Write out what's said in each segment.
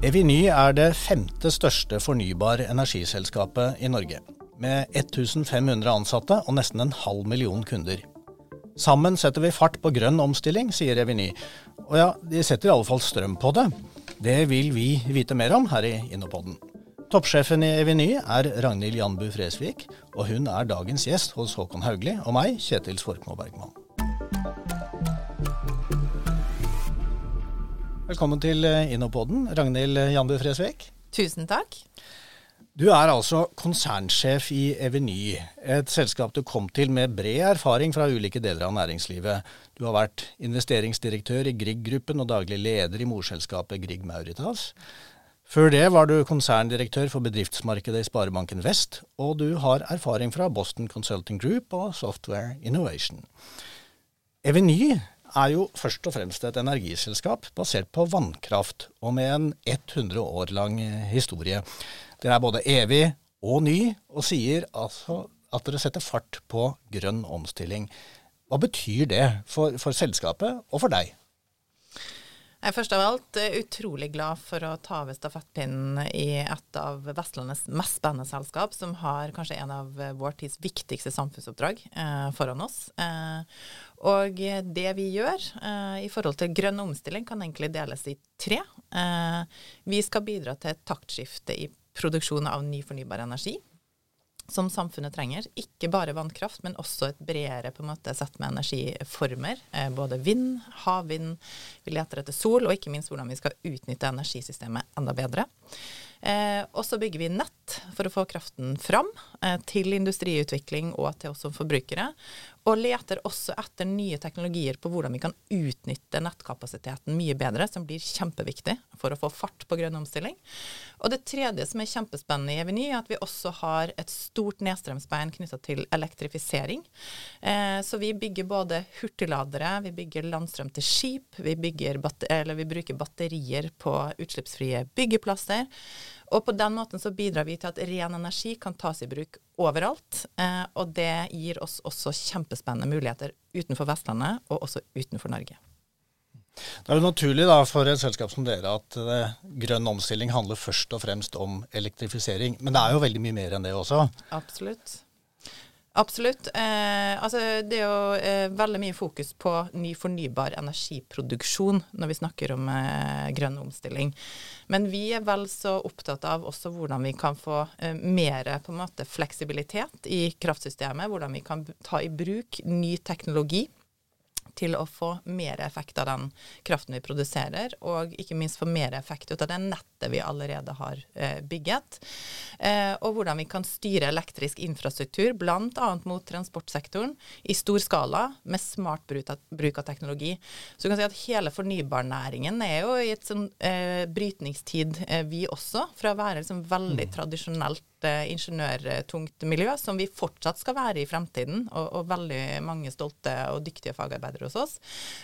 Eviny er det femte største fornybar energiselskapet i Norge. Med 1500 ansatte og nesten en halv million kunder. Sammen setter vi fart på grønn omstilling, sier Eviny. Og ja, de setter i alle fall strøm på det. Det vil vi vite mer om her i Innopoden. Toppsjefen i Eviny er Ragnhild Janbu Fresvik, og hun er dagens gjest hos Håkon Haugli og meg, Kjetil Svorkmo Bergman. Velkommen til Innopodden, Ragnhild Janbu Fresvik. Tusen takk. Du er altså konsernsjef i Eveny, et selskap du kom til med bred erfaring fra ulike deler av næringslivet. Du har vært investeringsdirektør i Grieg-gruppen og daglig leder i morselskapet Grieg Mauritas. Før det var du konserndirektør for bedriftsmarkedet i Sparebanken Vest, og du har erfaring fra Boston Consulting Group og Software Innovation. Eveny er jo først og fremst et energiselskap basert på vannkraft, og med en 100 år lang historie. Dere er både evig og ny, og sier altså at dere setter fart på grønn omstilling. Hva betyr det for, for selskapet og for deg? Jeg er først av alt utrolig glad for å ta over stafettpinnen i et av Vestlandets mest spennende selskap, som har kanskje en av vår tids viktigste samfunnsoppdrag eh, foran oss. Eh, og det vi gjør eh, i forhold til grønn omstilling, kan egentlig deles i tre. Eh, vi skal bidra til et taktskifte i produksjon av ny fornybar energi som samfunnet trenger. Ikke bare vannkraft, men også et bredere på en måte, sett med energiformer. Eh, både vind, havvind, vi leter etter sol, og ikke minst hvordan vi skal utnytte energisystemet enda bedre. Eh, og så bygger vi nett for å få kraften fram til industriutvikling og til oss som forbrukere. Og leter også etter nye teknologier på hvordan vi kan utnytte nettkapasiteten mye bedre, som blir kjempeviktig for å få fart på grønn omstilling. Og det tredje som er kjempespennende i Eveny, er at vi også har et stort nedstrømsbein knytta til elektrifisering. Eh, så vi bygger både hurtigladere, vi bygger landstrøm til skip, vi, vi bruker batterier på utslippsfrie byggeplasser. Og på den måten så bidrar vi til at ren energi kan tas i bruk overalt. Eh, og det gir oss også kjempespennende muligheter utenfor Vestlandet, og også utenfor Norge. Det er jo naturlig da, for et selskap som dere at eh, grønn omstilling handler først og fremst om elektrifisering. Men det er jo veldig mye mer enn det også? Absolutt. Absolutt. Eh, altså, det er jo eh, veldig mye fokus på ny fornybar energiproduksjon når vi snakker om eh, grønn omstilling. Men vi er vel så opptatt av også hvordan vi kan få eh, mer på en måte fleksibilitet i kraftsystemet. Hvordan vi kan ta i bruk ny teknologi til å få mer effekt av den kraften vi produserer, og ikke minst få mer effekt ut av det nettet vi allerede har eh, bygget. Eh, og hvordan vi kan styre elektrisk infrastruktur, bl.a. mot transportsektoren, i stor skala med smart bruk av, teknologi. Så du kan si at hele fornybarnæringen er jo i et sånn eh, brytningstid, vi også, fra å være liksom veldig mm. tradisjonelt Eh, ingeniørtungt miljø, som vi fortsatt skal være i fremtiden, og, og, veldig mange stolte og dyktige fagarbeidere hos oss.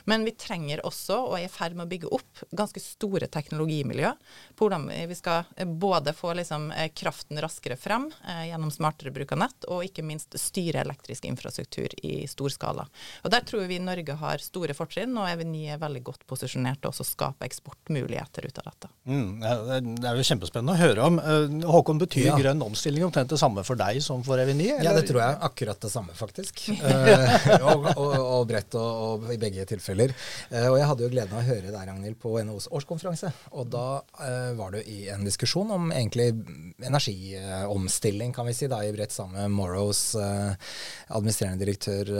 Men vi trenger også, og er i ferd med å bygge opp, ganske store teknologimiljø på hvordan vi skal eh, både få liksom, eh, kraften raskere frem eh, gjennom smartere bruk av nett, og ikke minst styre elektrisk infrastruktur i stor skala. Og Der tror vi Norge har store fortrinn, og Eveny er veldig godt posisjonert til å skape eksportmuligheter ut av dette. Mm, det er jo kjempespennende å høre om. Håkon, betyr ja. grønn omstilling omtrent det samme for deg som for Eveny? Ja, det tror jeg. Akkurat det samme, faktisk. uh, og, og, og, bredt og, og, i begge tilfeller. Eh, og jeg hadde jo gleden av å høre deg, Ragnhild, på NHOs årskonferanse. Og da eh, var du i en diskusjon om egentlig energiomstilling, kan vi si, da, i bredt sammen med Morrows administrerende direktør.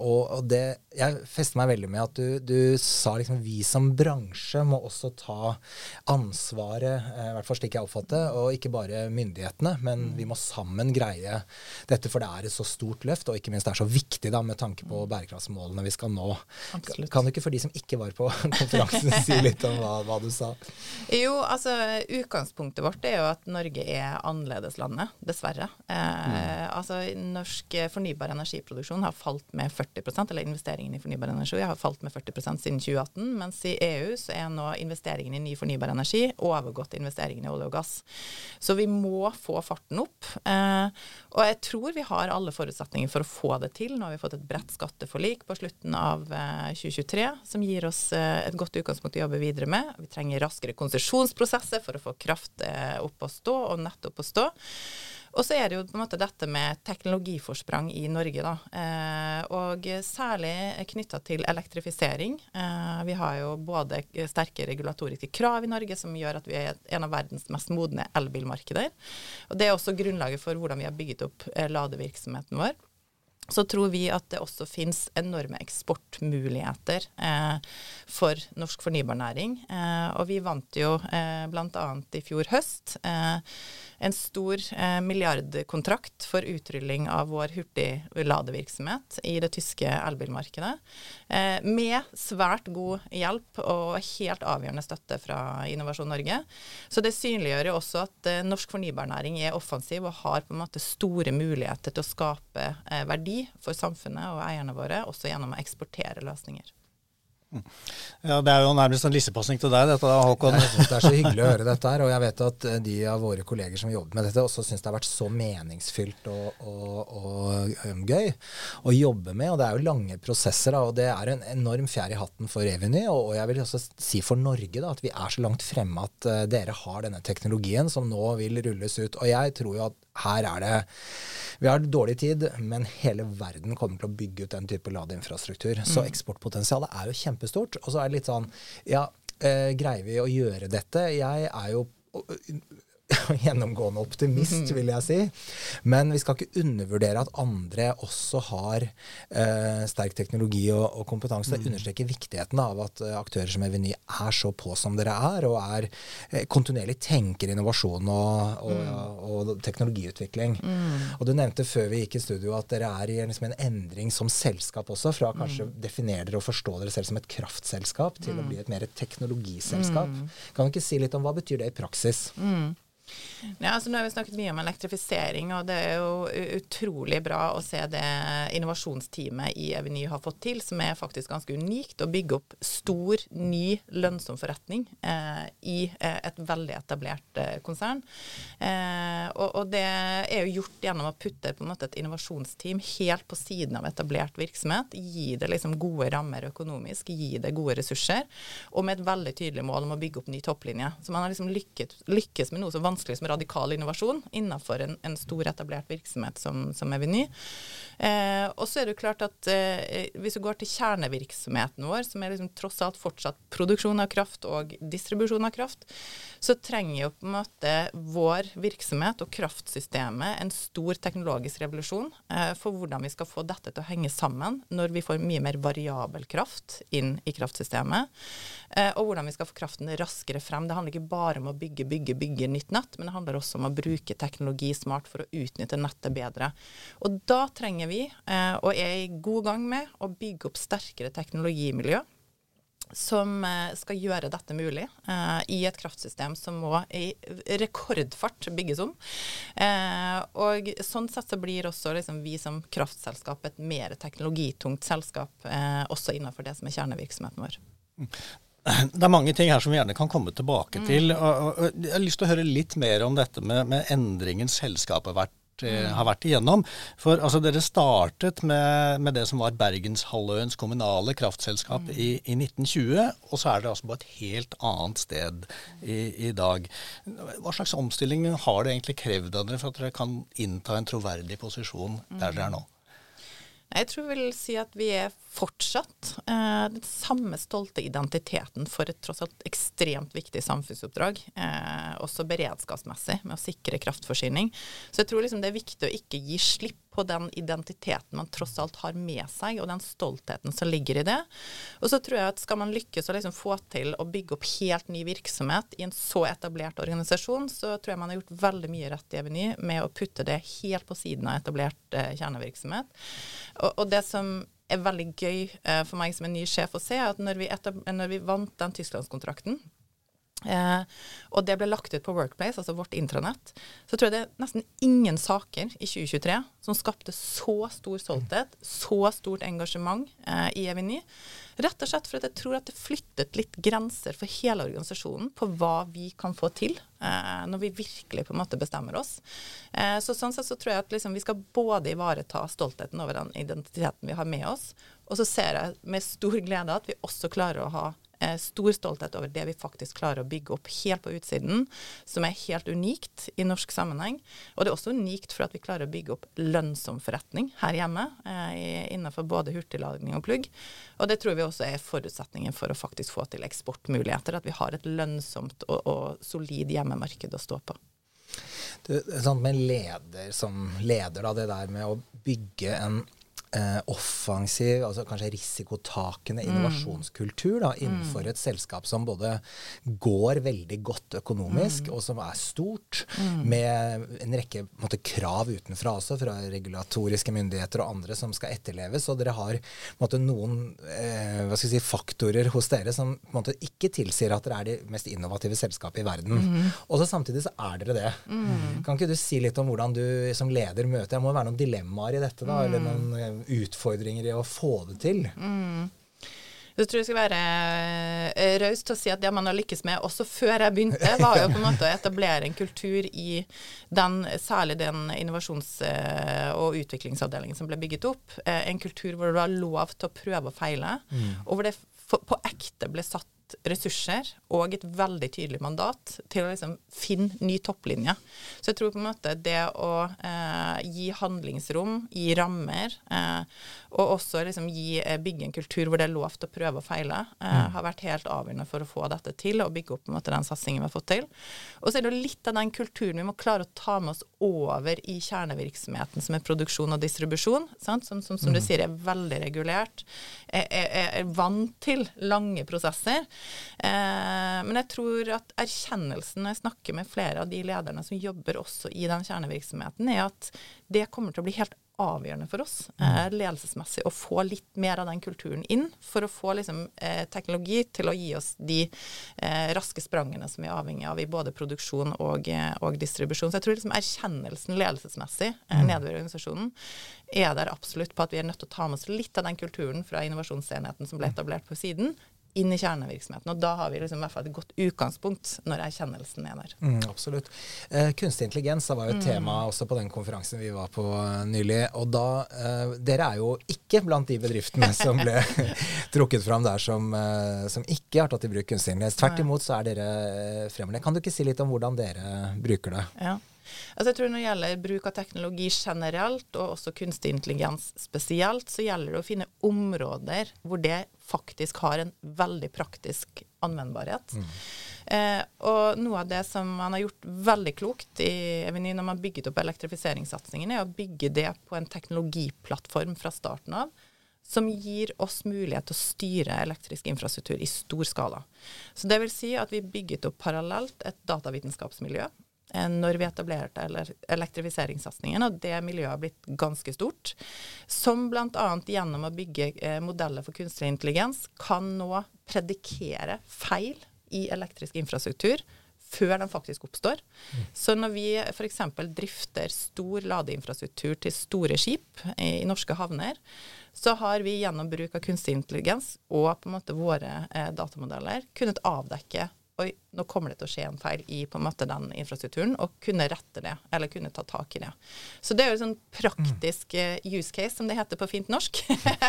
og, det jeg fester meg veldig med at du, du sa liksom vi som bransje må også ta ansvaret, i hvert fall slik jeg oppfatter det, og ikke bare myndighetene, men vi må sammen greie dette, for det er et så stort løft, og ikke minst det er så viktig da, med tanke på bærekraftsmålene vi skal nå. Absolutt. Kan du ikke for de som ikke var på konferansen, si litt om hva, hva, du sa? Jo, altså utgangspunktet vårt er jo at Norge er annerledeslandet, dessverre. Eh, mm. Altså norsk fornybar energiproduksjon har falt med 40% eller investeringene i fornybar energi har falt med 40% siden 2018, mens i EU så er nå investeringene i ny fornybar energi overgått investeringene i olje og gass. Så vi må få farten opp. Eh, og jeg tror vi har alle forutsetninger for å få det til. Nå har vi fått et bredt skatteforlik på slutten av 2023 som gir oss et godt utgangspunkt å jobbe videre med. Vi trenger raskere konsesjonsprosesser for å få kraft opp å stå og nett opp å stå. Og så er det jo på en måte dette med teknologiforsprang i Norge, da. Eh, og særlig knytta til elektrifisering. Eh, vi har jo både sterke regulatoriske krav i Norge som gjør at vi er en av verdens mest modne elbilmarkeder. Og det er også grunnlaget for hvordan vi har bygget opp eh, ladevirksomheten vår så tror vi at det også finnes enorme eksportmuligheter eh, for norsk fornybarnæring. Eh, og vi vant jo eh, bl.a. i fjor høst eh, en stor eh, milliardkontrakt for utrulling av vår hurtigladevirksomhet i det tyske elbilmarkedet. Eh, med svært god hjelp og helt avgjørende støtte fra Innovasjon Norge. Så det synliggjør jo også at norsk fornybarnæring er offensiv og har på en måte store muligheter til å skape eh, verdi for samfunnet og eierne våre, også gjennom å eksportere løsninger. Ja, Det er jo nærmest en lissepasning til deg, dette Håkon. Jeg synes Det er så hyggelig å høre dette her, og jeg vet at eh, de av våre kolleger som jobber med dette, også syns det har vært så meningsfylt og, og, og um, gøy å jobbe med. og Det er jo lange prosesser, da, og det er en enorm fjær i hatten for Reveny. Og, og, jeg vil også si for Norge da, at vi er så langt fremme at uh, dere har denne teknologien som nå vil rulles ut. Og jeg tror jo at her er det Vi har dårlig tid, men hele verden kommer til å bygge ut den type ladeinfrastruktur. Så mm. eksportpotensialet er jo kjempestort. Og så er det litt sånn Ja, eh, greier vi å gjøre dette? Jeg er jo gjennomgående optimist, mhm. vil jeg si. Men vi skal ikke undervurdere at andre også har eh, sterk teknologi og, og kompetanse. Det mm. understreker viktigheten av at uh, aktører som Eveny er så på som dere er, og er eh, kontinuerlig tenker innovasjon og, og, mm. og teknologiutvikling. Mm. Og Du nevnte før vi gikk i studio at dere er i liksom en endring som selskap også, fra kanskje mm. definere dere og forstå dere selv som et kraftselskap til å mm. bli et mer teknologiselskap. Mm. Kan du ikke si litt om hva betyr det i praksis? Mm. Ja, altså nå har vi snakket mye om elektrifisering, og det er jo utrolig bra å se det innovasjonsteamet i Eveny har fått til, som er faktisk ganske unikt. Å bygge opp stor, ny, lønnsom forretning eh, i eh, et veldig etablert eh, konsern. Eh, og, og, det er jo gjort gjennom å putte på en måte et innovasjonsteam helt på siden av etablert virksomhet. Gi det liksom gode rammer økonomisk, gi det gode ressurser, og med et veldig tydelig mål om å bygge opp ny topplinje. Så man har liksom lykkes, lykkes med noe så vanskelig vanskelig som radikal innovasjon innenfor en, en stor etablert virksomhet som, som Eveny. Eh, og så er det jo klart at eh, hvis du går til kjernevirksomheten vår, som er liksom tross alt fortsatt produksjon av kraft og distribusjon av kraft, så trenger jo på en måte vår virksomhet og kraftsystemet en stor teknologisk revolusjon eh, for hvordan vi skal få dette til å henge sammen når vi får mye mer variabel kraft inn i kraftsystemet, eh, og hvordan vi skal få kraften raskere frem. Det handler ikke bare om å bygge, bygge, bygge nytt nett, men det handler også om å bruke teknologi smart for å utnytte nettet bedre. Og da trenger vi, eh, og er i god gang med, å bygge opp sterkere teknologimiljø som eh, skal gjøre dette mulig eh, i et kraftsystem som må i rekordfart bygges om. Eh, og sånn sett så blir også liksom, vi som kraftselskap et mer teknologitungt selskap, eh, også innenfor det som er kjernevirksomheten vår. Det er mange ting her som vi gjerne kan komme tilbake mm. til. Og, og, jeg har lyst til å høre litt mer om dette med, med endringen selskapet har vært Eh, har vært igjennom. For altså, dere startet med, med det som var Bergenshalvøens kommunale kraftselskap mm. i, i, 1920, og så er det altså på et helt annet sted i, i, dag. Hva slags omstilling har det egentlig krevd av dere for at dere kan innta en troverdig posisjon der dere er nå? Jeg tror jeg vil si at vi er fortsatt eh, den samme stolte identiteten for et tross alt ekstremt viktig samfunnsoppdrag, eh, også beredskapsmessig, med å sikre kraftforsyning. Så jeg tror liksom det er viktig å ikke gi slipp på den identiteten man tross alt har med seg, og den stoltheten som ligger i det. Og så tror jeg at skal man lykkes å liksom få til å bygge opp helt ny virksomhet i en så etablert organisasjon, så tror jeg man har gjort veldig mye rett i Eveny med å putte det helt på siden av etablert eh, kjernevirksomhet. Og, og det som er veldig gøy eh, for meg som en ny sjef å se, at når vi, etab når vi vant den tysklandskontrakten, Eh, og det ble lagt ut på Workplace, altså vårt intranett. Så tror jeg det er nesten ingen saker i 2023 som skapte så stor stolthet, så stort engasjement eh, i Eveny. Rett og slett for at jeg tror at det flyttet litt grenser for hele organisasjonen på hva vi kan få til eh, når vi virkelig på en måte bestemmer oss. Eh, så sånn sett så tror jeg at liksom vi skal både ivareta stoltheten over den identiteten vi har med oss, og så ser jeg med stor glede at vi også klarer å ha stor stolthet over det vi faktisk klarer å bygge opp helt på utsiden, som er helt unikt i norsk sammenheng. Og det er også unikt for at vi klarer å bygge opp lønnsom forretning her hjemme, eh, innenfor både hurtigladning og plugg. Og det tror vi også er forutsetningen for å faktisk få til eksportmuligheter, at vi har et lønnsomt og, og solid hjemmemarked å stå på. Det, sånn med leder som leder, da, det der med å bygge en eh, offensiv, altså kanskje risikotakende innovasjonskultur da, innenfor et selskap som både går veldig godt økonomisk, og som er stort, med en rekke måte, krav utenfra også, fra regulatoriske myndigheter og andre som skal etterleves. Og dere har måte, noen eh, si, faktorer hos dere som måte, ikke tilsier at dere er de mest innovative selskapet i verden. Og så samtidig så er dere det. Kan ikke du si litt om hvordan du som leder møter Det må være noen dilemmaer i dette, da, eller noen eh, utfordringer i å få det til? Så tror jeg skal være eh, raus til å si at det man har lykkes med også før jeg begynte, var jo på en måte å etablere en kultur i den, særlig den innovasjons- eh, og utviklingsavdelingen som ble bygget opp. Eh, En kultur hvor det var lov til å prøve og feile, og hvor det på ekte ble satt ressurser og et veldig tydelig mandat til å liksom finne ny topplinje. Så jeg tror på en måte det å eh, gi handlingsrom, gi rammer, eh, og også liksom gi, eh, bygge en kultur hvor det er lov til å prøve og feile, eh, har vært helt avgjørende for å få dette til, og bygge opp på en måte den satsingen vi har fått til. Og så er det jo litt av den kulturen vi må klare å ta med oss over i kjernevirksomheten, som er produksjon og distribusjon, sant? som, som, som du sier er veldig regulert, er, er, er vant til lange prosesser. Eh, men jeg tror at erkjennelsen når jeg snakker med flere av de lederne som jobber også i den kjernevirksomheten, er at det kommer til å bli helt avgjørende for oss eh, ledelsesmessig å få litt mer av den kulturen inn, for å få liksom, eh, teknologi til å gi oss de eh, raske sprangene som vi er avhengig av i både produksjon og, eh, og distribusjon. Så jeg tror liksom erkjennelsen ledelsesmessig eh, nedover i organisasjonen er der absolutt på at vi er nødt til å ta med oss litt av den kulturen fra innovasjonsenheten som ble etablert på siden, inn i kjernevirksomheten. Og da har vi liksom i hvert fall et godt utgangspunkt når erkjennelsen er der. Mm, absolutt. Eh, kunstig intelligens da var jo et tema også på den konferansen vi var på eh, nylig. Og da eh, Dere er jo ikke blant de bedriftene som ble trukket fram der som, eh, som ikke har tatt i bruk kunstig intelligens. Tvert imot så er dere fremmede. Kan du ikke si litt om hvordan dere bruker det? Ja. Altså jeg tror Når det gjelder bruk av teknologi generelt, og også kunstig intelligens spesielt, så gjelder det å finne områder hvor det faktisk har en veldig praktisk anvendbarhet. Eh, og noe av det som man har gjort veldig klokt i Eveny når man har bygget opp elektrifiseringssatsingen, er å bygge det på en teknologiplattform fra starten av som gir oss mulighet til å styre elektrisk infrastruktur i stor skala. Så det vil si at vi bygget opp parallelt et datavitenskapsmiljø når vi etablerte ele- elektrifiseringssatsingen, og det miljøet har blitt ganske stort, som bl.a. gjennom å bygge eh, modeller for kunstig intelligens kan nå predikere feil i elektrisk infrastruktur før den faktisk oppstår. Så når vi f.eks. drifter stor ladeinfrastruktur til store skip i, norske havner, så har vi gjennom bruk av kunstig intelligens og på en måte våre eh, datamodeller kunnet avdekke Oi, nå kommer det til å skje en feil i på en måte den infrastrukturen, og kunne rette det, eller kunne ta tak i det. Så det er jo en sånn praktisk mm. use case, som det heter på fint norsk,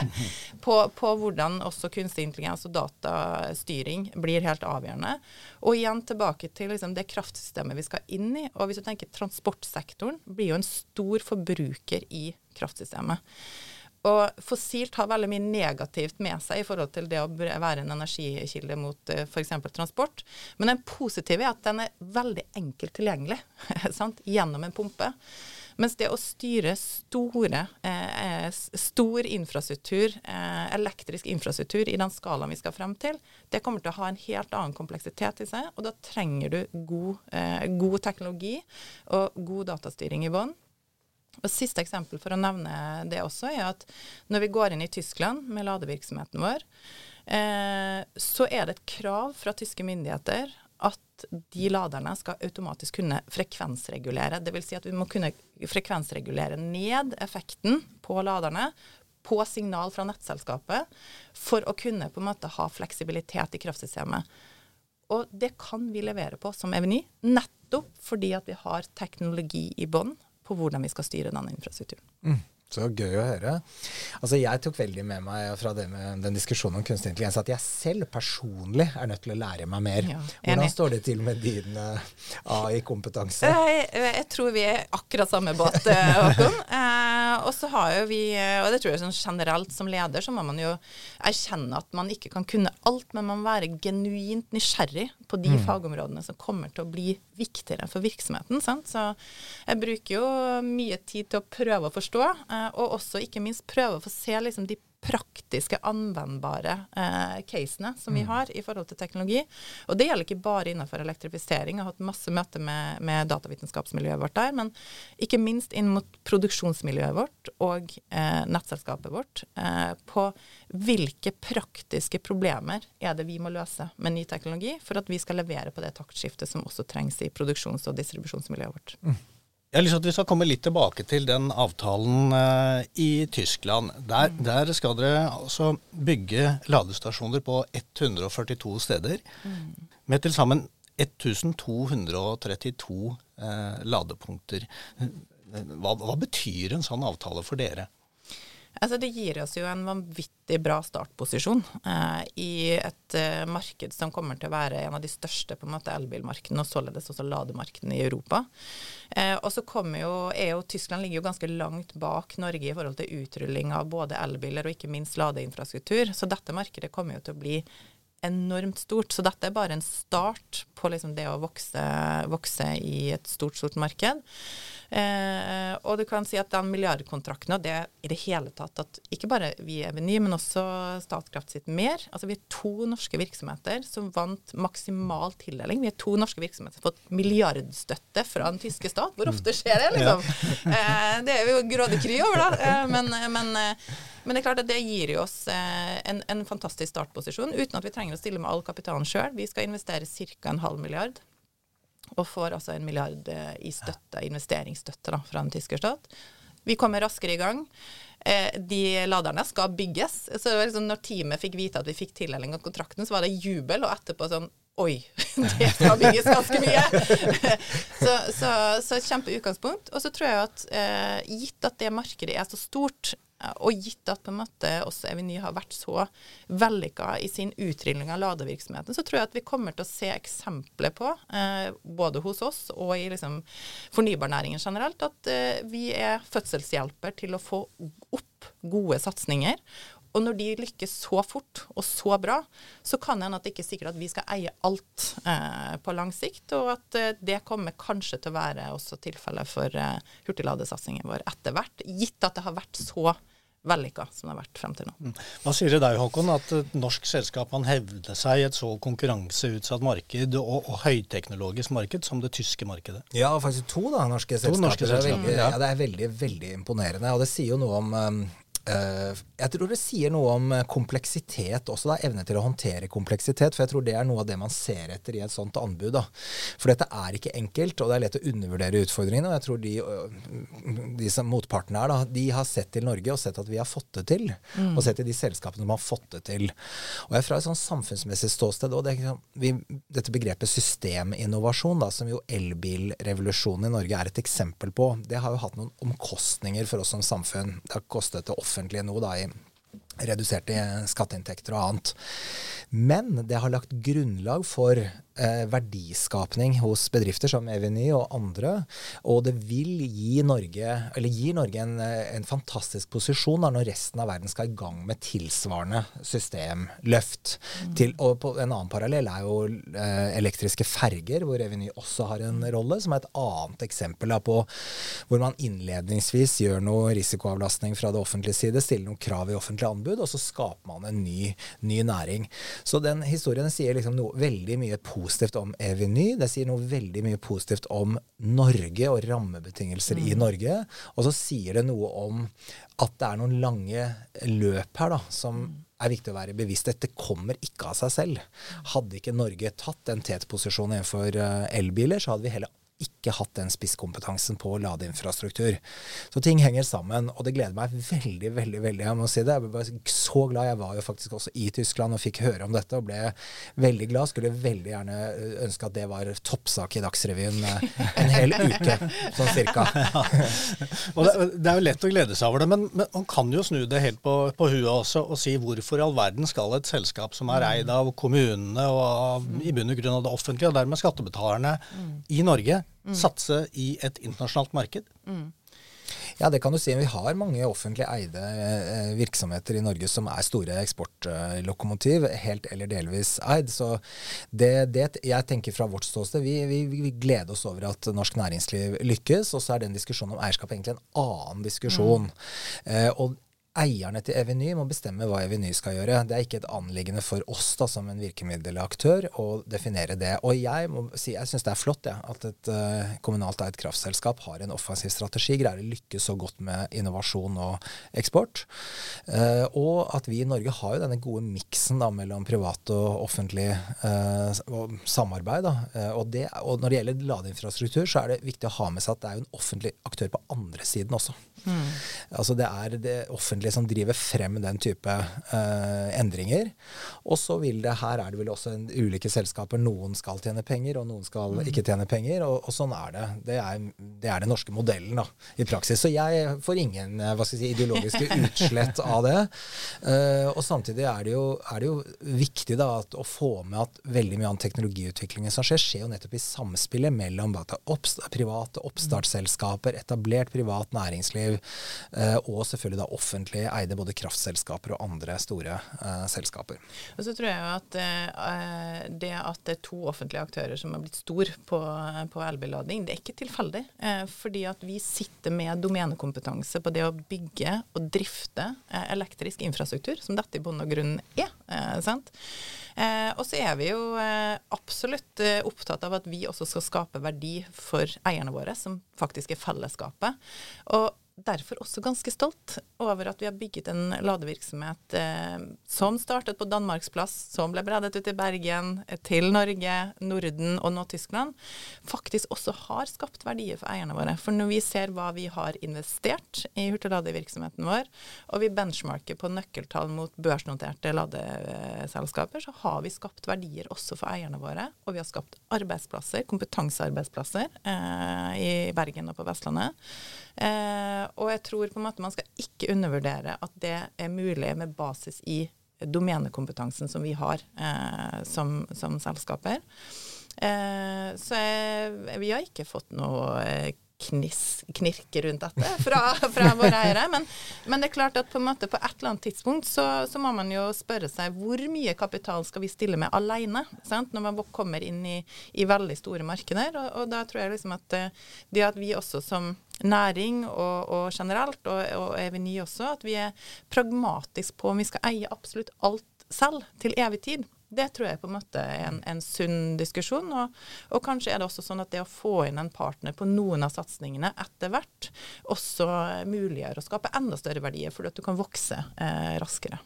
på, på hvordan også kunstig intelligens og datastyring blir helt avgjørende. Og igjen tilbake til liksom, det kraftsystemet vi skal inn i. Og hvis du tenker transportsektoren blir jo en stor forbruker i kraftsystemet. Og fossilt har veldig mye negativt med seg i forhold til det å være en energikilde mot uh, f.eks. transport. Men den positive er at den er veldig enkelt tilgjengelig gjennom en pumpe. Mens det å styre store, eh, stor infrastruktur, eh, elektrisk infrastruktur i den skalaen vi skal frem til, det kommer til å ha en helt annen kompleksitet i seg. Og da trenger du god, eh, god teknologi og god datastyring i bånn. Og Siste eksempel for å nevne det også, er at når vi går inn i Tyskland med ladevirksomheten vår, eh, så er det et krav fra tyske myndigheter at de laderne skal automatisk kunne frekvensregulere. Dvs. Si at vi må kunne frekvensregulere ned effekten på laderne på signal fra nettselskapet for å kunne på en måte ha fleksibilitet i kraftsystemet. Og det kan vi levere på som Eveny, nettopp fordi at vi har teknologi i bånn på hvordan vi skal styre denne infrastrukturen. Mm. Så gøy å høre. Altså Jeg tok veldig med meg fra det med den diskusjonen om kunstig intelligens at jeg selv personlig er nødt til å lære meg mer. Ja, Hvordan står det til med din uh, AI-kompetanse? Jeg, jeg, tror vi er akkurat samme båt, eh, Håkon. Og så har jo vi, og det tror jeg sånn generelt som leder, så må man jo erkjenne at man ikke kan kunne alt, men man må være genuint nysgjerrig på de mm. fagområdene som kommer til å bli viktigere for virksomheten. Sant? Så jeg bruker jo mye tid til å prøve å forstå. Uh, Eh, og også ikke minst prøve å få se liksom, de praktiske, anvendbare eh, casene som vi mm. har i forhold til teknologi. Og det gjelder ikke bare innenfor elektrifisering. Jeg har hatt masse møter med, med datavitenskapsmiljøet vårt der, men ikke minst inn mot produksjonsmiljøet vårt og eh, nettselskapet vårt eh, på hvilke praktiske problemer er det vi må løse med ny teknologi for at vi skal levere på det taktskiftet som også trengs i produksjons- og distribusjonsmiljøet vårt. Mm. Jeg har lyst til at vi skal komme litt tilbake til den avtalen uh, i Tyskland. Der, mm. der, skal dere altså bygge ladestasjoner på 142 steder. Mm. Med til sammen 1232 uh, eh, ladepunkter. Hva, hva betyr en sånn avtale for dere? Altså, det gir oss jo en vanvittig bra startposisjon eh, i et eh, marked som kommer til å være en av de største på en måte elbilmarkedene, og således også lademarkedene i Europa. Eh, og så kommer jo, EU og Tyskland ligger jo ganske langt bak Norge i forhold til utrulling av både elbiler og ikke minst ladeinfrastruktur. Så dette markedet kommer jo til å bli enormt stort. Så dette er bare en start på liksom det å vokse, vokse i et stort, stort marked. Eh, og du kan si at den milliardkontrakten, og det i det hele tatt at ikke bare vi i Eveny, men også Statkraft sitt mer. Altså vi er to norske virksomheter som vant maksimal tildeling. Vi er to norske virksomheter som har fått milliardstøtte fra den tyske stat. Hvor ofte skjer det, liksom? Eh, det er vi jo grådig kry over, da. Eh, men, men, eh, men, det er klart at det gir jo oss eh, en, en fantastisk startposisjon, uten at vi trenger å stille med all kapitalen sjøl. Vi skal investere ca. en halv milliard og får altså en milliard eh, i støtte, investeringsstøtte da, fra den tyske stat. Vi kommer raskere i gang. Eh, de laderne skal bygges. Så det var liksom når teamet fikk vite at vi fikk tildeling av kontrakten, så var det jubel, og etterpå sånn Oi, det skal bygges ganske mye! så, så, så et kjempeutgangspunkt. Og så tror jeg at eh, gitt at det markedet er så stort, og gitt at på en måte også Eveny har vært så vellykka i sin utrulling av ladevirksomheten, så tror jeg at vi kommer til å se eksempler på, eh, både hos oss og i liksom, fornybarnæringen generelt, at eh, vi er fødselshjelper til å få opp gode satsinger. Og når de lykkes så fort og så bra, så kan det hende at det ikke er sikkert at vi skal eie alt eh, på lang sikt, og at eh, det kommer kanskje til å være også tilfellet for eh, hurtigladesatsingen vår etter hvert, gitt at det har vært så vellykka som det har vært frem til nå. Mm. Hva sier det deg, Håkon, at et norsk selskap kan hevde seg i et så konkurranseutsatt marked og, og, høyteknologisk marked som det tyske markedet? Ja, faktisk to da, norske to selskaper. Norske selskaper. Det, er veldig, ja. Det er veldig, veldig imponerende. Og det sier jo noe om um, jeg tror det sier noe om eh, kompleksitet også, da, evne til å håndtere kompleksitet. For jeg tror det er noe av det man ser etter i et sånt anbud. da. For dette er ikke enkelt, og det er lett å undervurdere utfordringene. Og jeg tror de, øh, de som motpartene er, da, de har sett til Norge og sett at vi har fått det til. Mm. Og sett til de selskapene som har fått det til. Og jeg er fra et sånn samfunnsmessig ståsted òg, det, dette begrepet systeminnovasjon, da, som jo elbilrevolusjonen i Norge er et eksempel på, det har jo hatt noen omkostninger for oss som samfunn. Det har kostet det offentlige nå da, i reduserte skatteinntekter og annet. Men det har lagt grunnlag for eh, verdiskapning hos bedrifter som Eveny og andre. Og det vil gi Norge, eller gir Norge en, en fantastisk posisjon da, når resten av verden skal i gang med tilsvarende systemløft. Mm. Til, og på, en annen parallell er jo eh, elektriske ferger, hvor Eveny også har en rolle, som er et annet eksempel da, på hvor man innledningsvis gjør noe risikoavlastning fra det offentlige side, stiller noen krav i offentlig anbud, og så skaper man en ny, ny næring. Så den historien sier liksom noe veldig mye positivt positivt om Eveny. Det sier noe veldig mye positivt om Norge og rammebetingelser mm. i Norge. Og så sier det noe om at det er noen lange løp her da, som mm. er viktig å være bevisst. Dette kommer ikke av seg selv. Hadde ikke Norge tatt en tetposisjon innenfor eh, elbiler, så hadde vi heller ikke hatt den spisskompetansen på ladeinfrastruktur. Så ting henger sammen, og det gleder meg veldig, veldig, veldig. Jeg må si det. Jeg ble så glad. Jeg var jo faktisk også i Tyskland og fikk høre om dette og ble veldig glad. Skulle veldig gjerne ønske at det var toppsak i Dagsrevyen eh, en hel uke, sånn cirka. Ja. og det, det, er jo lett å glede seg over det, men, men man kan jo snu det helt på, på huet også og si hvorfor i all verden skal et selskap som er eid av kommunene og av, i bunn og grunn av det offentlige, og dermed skattebetalerne mm. i Norge, Mm. Satse i et internasjonalt marked? Mm. Ja, det kan du si. Vi har mange offentlig eide eh, virksomheter i Norge som er store eksportlokomotiv, helt eller delvis eid. Så det, det jeg tenker fra vårt ståsted, vi, vi, vi, gleder oss over at norsk næringsliv lykkes. Og så er den diskusjonen om eierskap egentlig en annen diskusjon. Mm. Eh, og eierne til Eveny må bestemme hva Eveny skal gjøre. Det er ikke et anliggende for oss da, som en virkemiddelaktør å definere det. Og jeg må si jeg syns det er flott ja, at et uh, kommunalt eid kraftselskap har en offensiv strategi, greier å lykkes så godt med innovasjon og eksport. Uh, og at vi i Norge har jo denne gode miksen mellom privat og offentlig uh, og samarbeid. Og, det, og, når det gjelder ladeinfrastruktur, så er det viktig å ha med seg at det er jo en offentlig aktør på andre siden også. Mm. Altså det er det offentlige som driver frem den type eh, endringer. Og så vil det her er det vel også en, ulike selskaper. Noen skal tjene penger, og noen skal mm. ikke tjene penger. Og, og, sånn er det. Det er, det er den norske modellen da, i praksis. Så jeg får ingen eh, hva skal jeg si, ideologiske utslett av det. Eh, og samtidig er det jo, er det jo viktig da, at, å få med at veldig mye av teknologiutviklingen som skjer, skjer jo nettopp i samspillet mellom oppst private oppstartsselskaper, etablert privat næringsliv, eh, og selvfølgelig da offentlig eide både kraftselskaper og andre store uh, selskaper. Og så tror jeg jo at uh, det at det er to offentlige aktører som har blitt stor på, på elbillading, det er ikke tilfeldig. Uh, fordi at vi sitter med domenekompetanse på det å bygge og drifte elektrisk infrastruktur, som dette i bunn og grunn er. sant? Eh, og så er vi jo eh, absolutt eh, opptatt av at vi også skal skape verdi for eierne våre, som faktisk er fellesskapet. Og derfor også ganske stolt over at vi har bygget en ladevirksomhet eh, som startet på Danmarksplass, som ble bredet ut i Bergen, eh, til Norge, Norden og nå Tyskland, faktisk også har skapt verdier for eierne våre. For når vi ser hva vi har investert i hurtigladevirksomheten vår, og vi benchmarker på nøkkeltall mot børsnoterte ladeselskaper, så har vi skapt verdier også for eierne våre. Og vi har skapt arbeidsplasser, kompetansearbeidsplasser, eh, i Bergen og på Vestlandet. Eh, og jeg tror på en måte man skal ikke undervurdere at det er mulig med basis i domenekompetansen som vi har eh, som, som, selskaper. Eh, så jeg, vi har ikke fått noe eh, kniss, knirke rundt dette fra, fra våre eiere. Men, men, det er klart at på, en på et eller annet tidspunkt så, så, må man jo spørre seg hvor mye kapital skal vi stille med alene sant? når man kommer inn i, i veldig store markeder. Og, og, da tror jeg liksom at eh, det at vi også som næring og, og generelt, og, og Eveny også, at vi er pragmatiske på om vi skal eie absolutt alt selv til evig tid. Det tror jeg på en måte er en, en sunn diskusjon. Og, og, kanskje er det også sånn at det å få inn en partner på noen av satsingene etter hvert også muliggjør å skape enda større verdier, fordi at du kan vokse eh, raskere.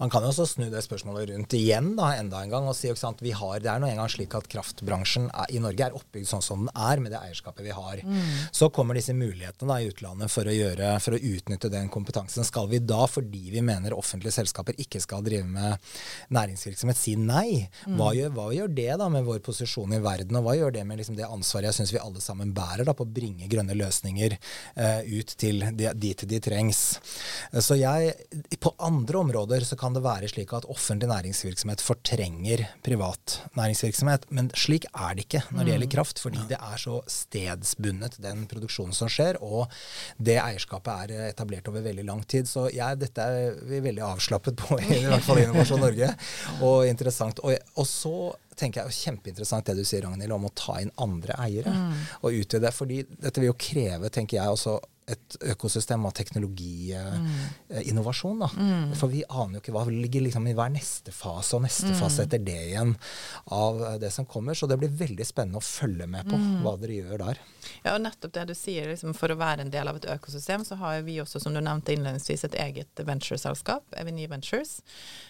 Man kan jo også snu det spørsmålet rundt igjen da, enda en gang og si at vi har, det er nå engang slik at kraftbransjen er, i Norge er oppbygd sånn som den er, med det eierskapet vi har. Mm. Så kommer disse mulighetene da, i utlandet for å, gjøre, for å utnytte den kompetansen. Skal vi da, fordi vi mener offentlige selskaper ikke skal drive med næringsvirksomhet, si nei? Mm. Hva, gjør, hva, gjør, det da med vår posisjon i verden, og hva gjør det med liksom, det ansvaret jeg syns vi alle sammen bærer da, på å bringe grønne løsninger eh, ut til de, dit de trengs? Så jeg, på andre områder områder så kan det være slik at offentlig næringsvirksomhet fortrenger privat næringsvirksomhet. Men slik er det ikke når det gjelder mm. kraft, fordi det er så stedsbundet, den produksjonen som skjer. Og det eierskapet er etablert over veldig lang tid. Så jeg, dette er vi veldig avslappet på, i hvert fall Innovasjon Norge. Og interessant. Og, og så tenker jeg er kjempeinteressant det du sier, Ragnhild, om å ta inn andre eiere mm. og utvide. fordi dette vil jo kreve, tenker jeg, også et økosystem av teknologiinnovasjon. Mm. Mm. For vi aner jo ikke hva ligger liksom i hver neste fase, og neste mm. fase etter det igjen av det som kommer. Så det blir veldig spennende å følge med på mm. hva dere gjør der. Ja, og nettopp det du sier. Liksom, for å være en del av et økosystem, så har vi også, som du nevnte innledningsvis, et eget ventureselskap, Eveny Ventures.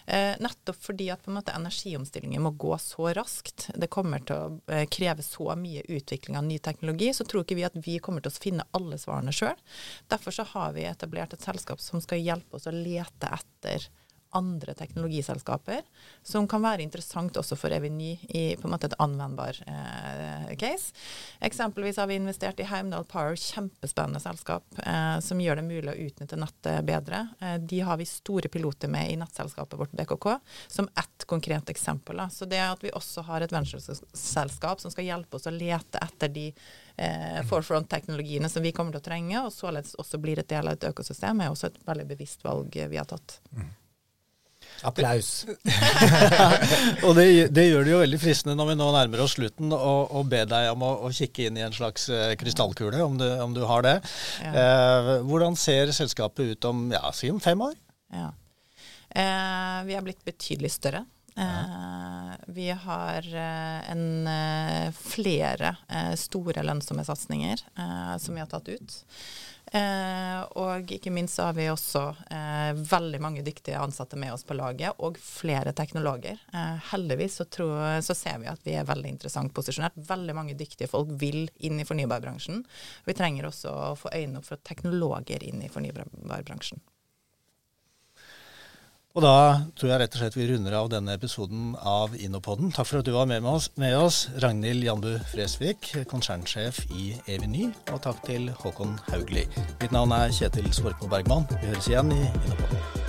Eh, nettopp fordi at på en måte energiomstillingen må gå så raskt. Det kommer til å eh, kreve så mye utvikling av ny teknologi. Så tror ikke vi at vi kommer til å finne alle svarene sjøl. Derfor så har vi etablert et selskap som skal hjelpe oss å lete etter andre teknologiselskaper, som kan være interessant også for Eveny i på en måte et anvendbar eh, case. Eksempelvis har vi investert i Heimdal Power, kjempespennende selskap eh, som gjør det mulig å utnytte nettet bedre. Eh, de har vi store piloter med i nettselskapet vårt BKK, som ett konkret eksempel. Da. Så det at vi også har et ventureselskap som skal hjelpe oss å lete etter de eh, forefront-teknologiene som vi kommer til å trenge, og således også blir et del av et økosystem, er også et veldig bevisst valg vi har tatt. Mm. Applaus. og det, det, gjør det jo veldig fristende når vi nå nærmer oss slutten, å be deg om å, å, kikke inn i en slags uh, krystallkule, om du, om du, har det. Ja. Eh, hvordan ser selskapet ut om, ja, si om fem år? Ja. Eh, vi har blitt betydelig større. Ja. vi har en, flere store lønnsomme satsinger som vi har tatt ut. Eh, og ikke minst så har vi også eh, veldig mange dyktige ansatte med oss på laget, og flere teknologer. Eh, heldigvis så, tror, så, ser vi at vi er veldig interessant posisjonert. Veldig mange dyktige folk vil inn i fornybarbransjen. Vi trenger også å få øynene opp for teknologer inn i fornybarbransjen. Og da tror jeg rett og slett vi runder av denne episoden av Innopoden. Takk for at du var med, oss, med oss Ragnhild Janbu Fresvik, konsernsjef i Eveny. Og takk til Håkon Haugli. Mitt navn er Kjetil Svorkmo Bergman. Vi høres igjen i Innopoden.